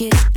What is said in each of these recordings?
get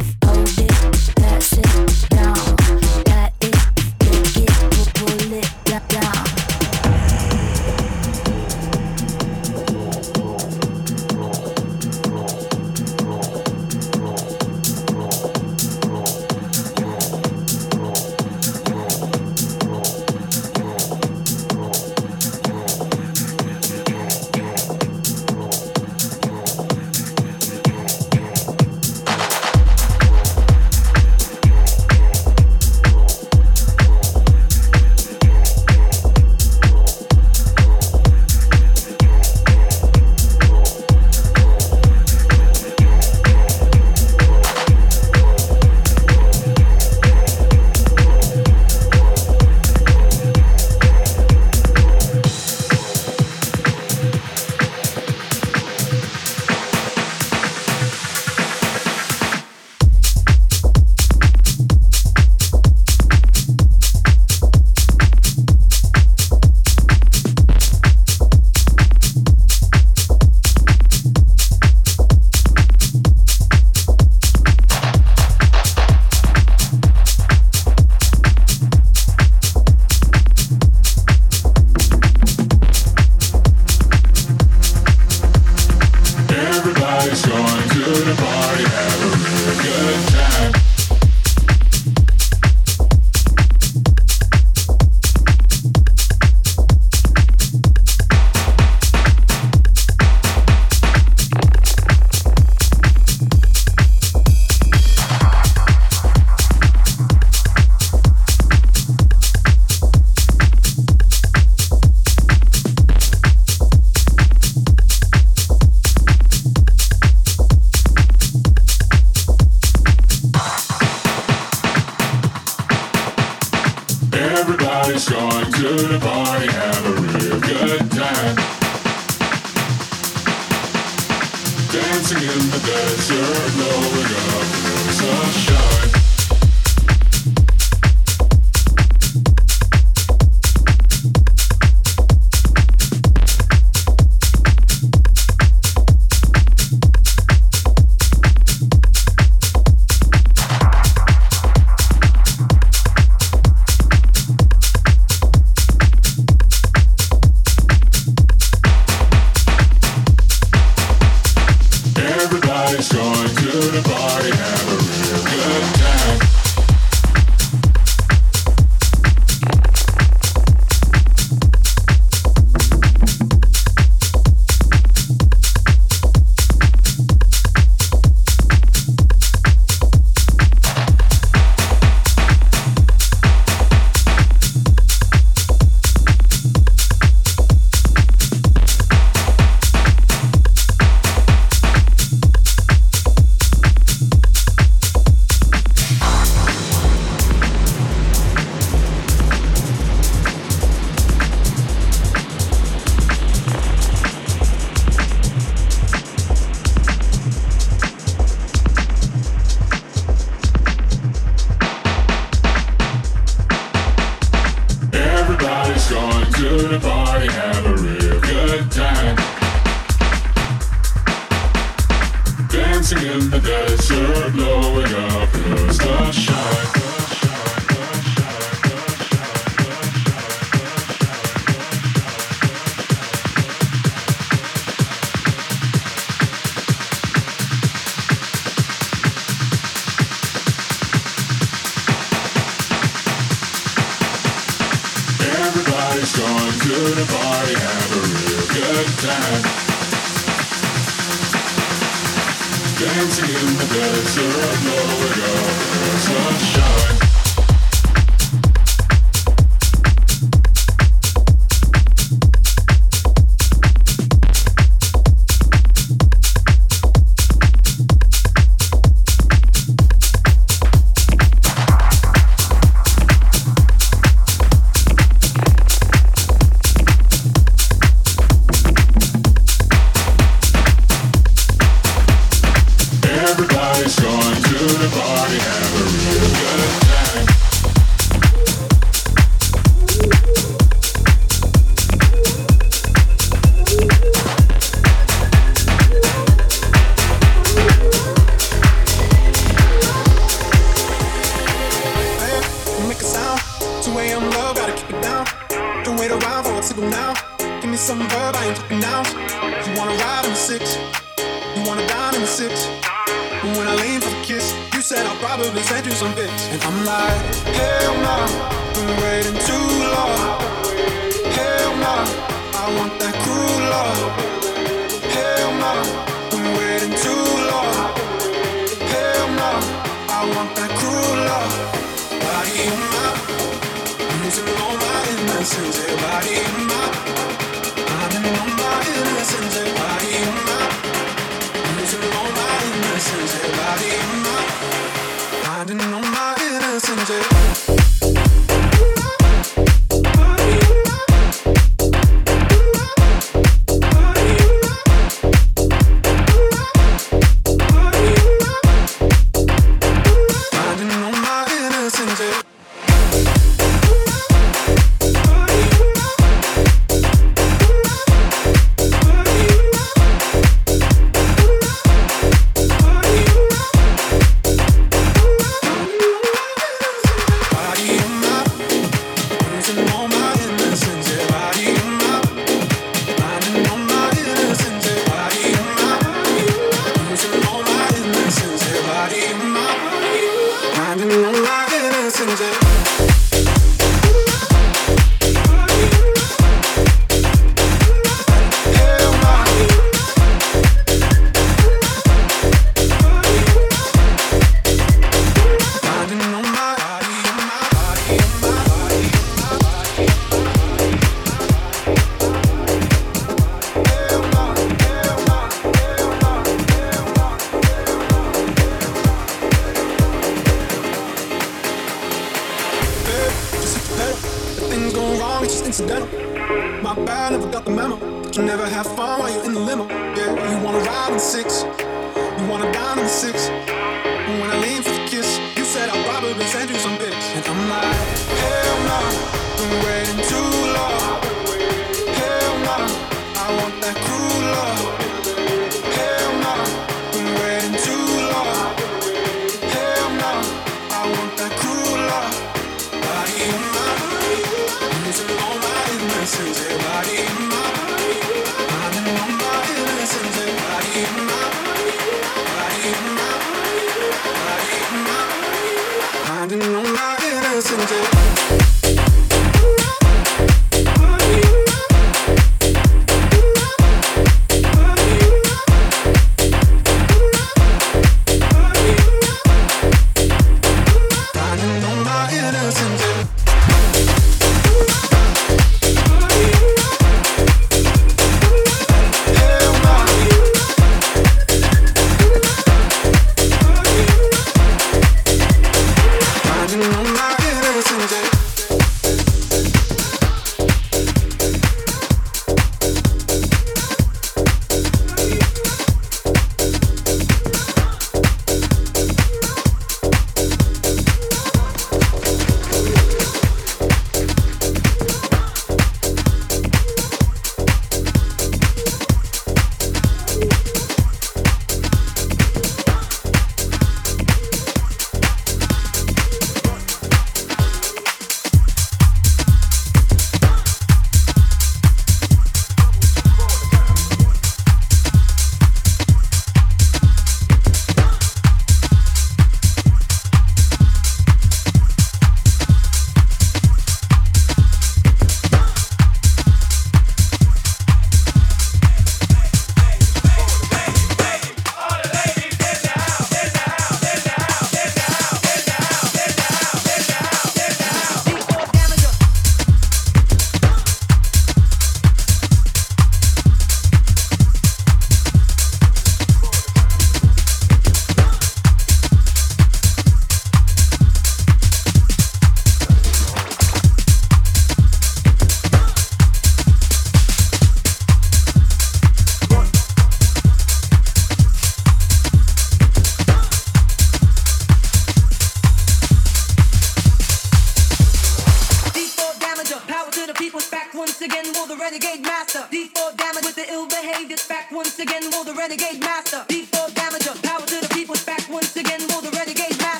my innocence.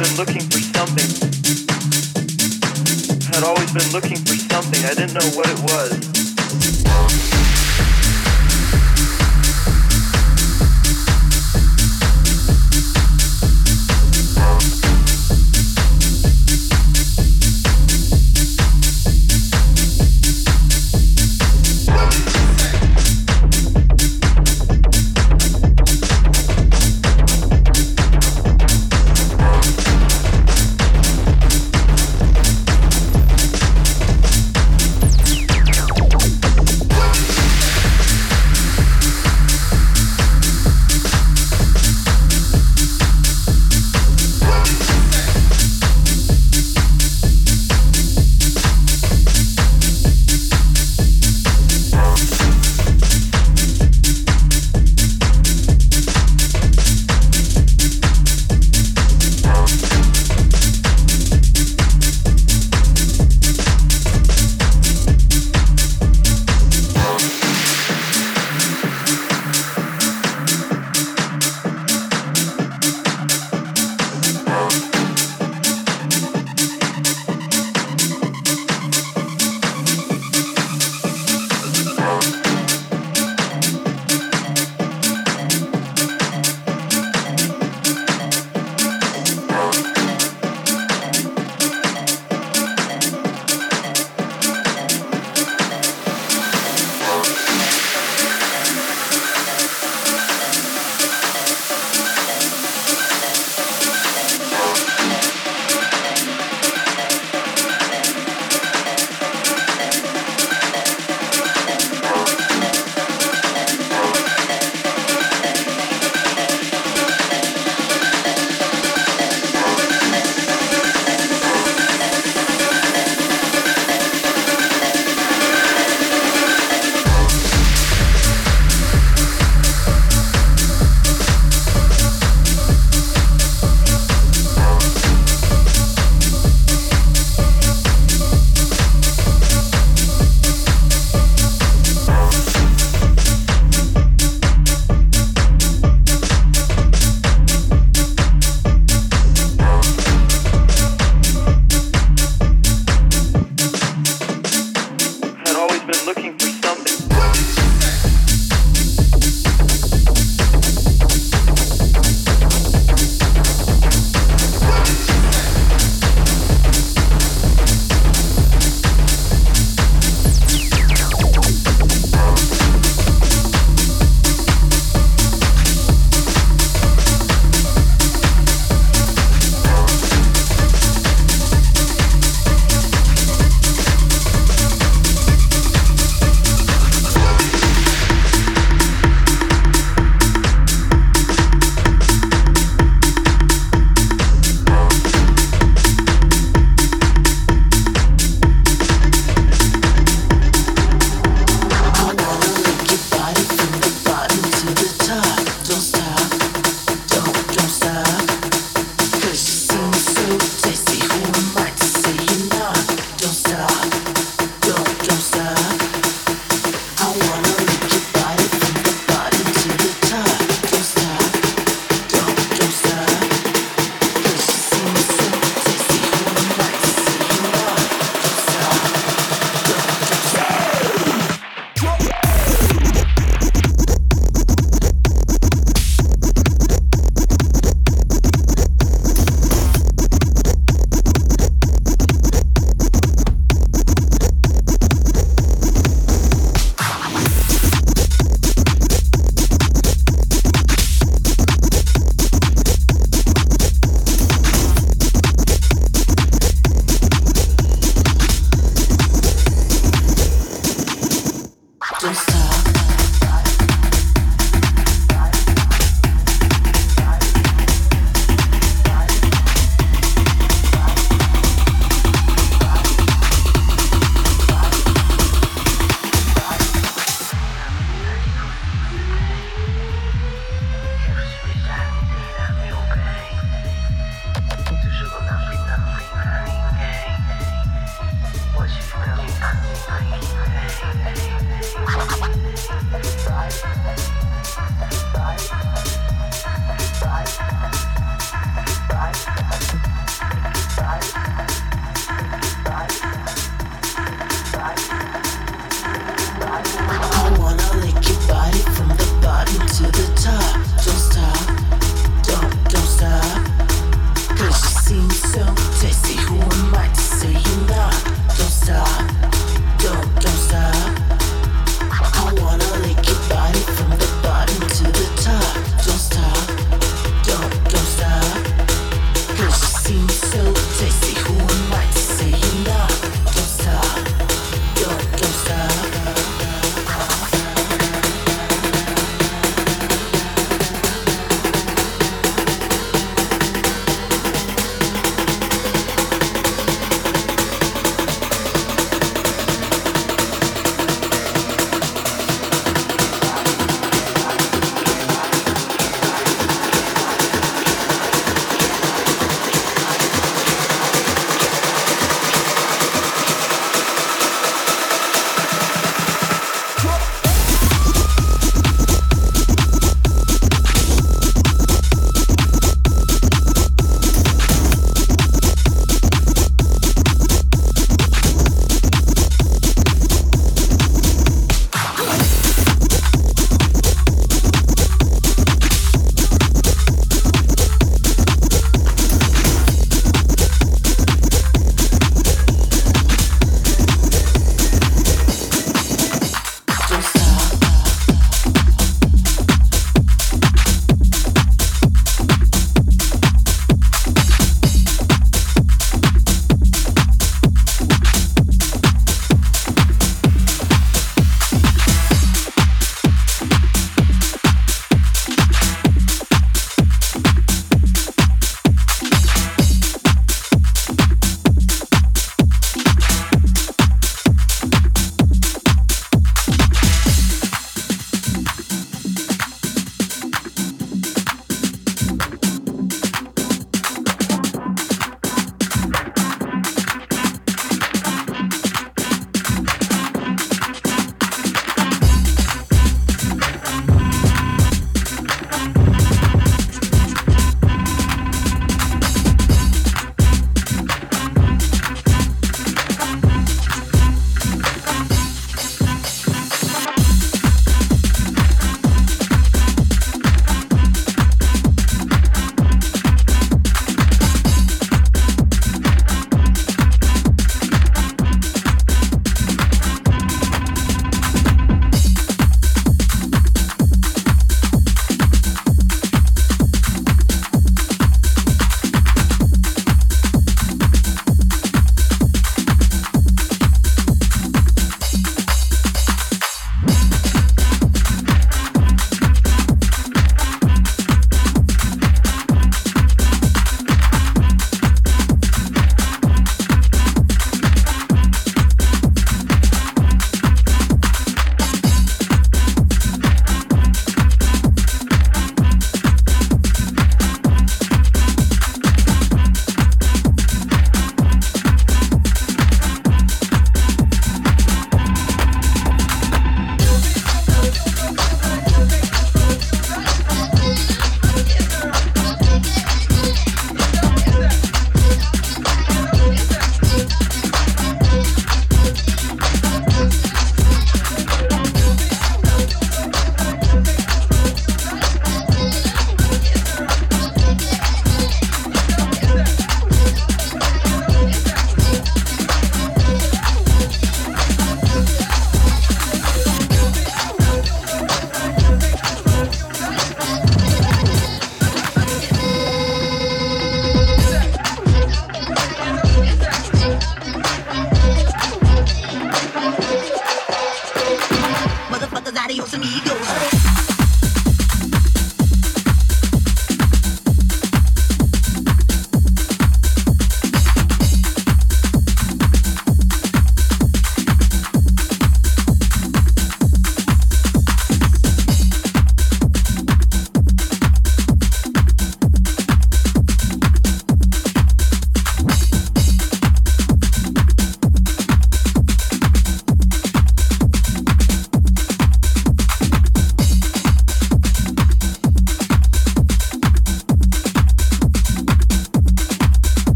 been looking for something. Had always been looking for something. I didn't know what it was.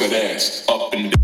bounce up and down.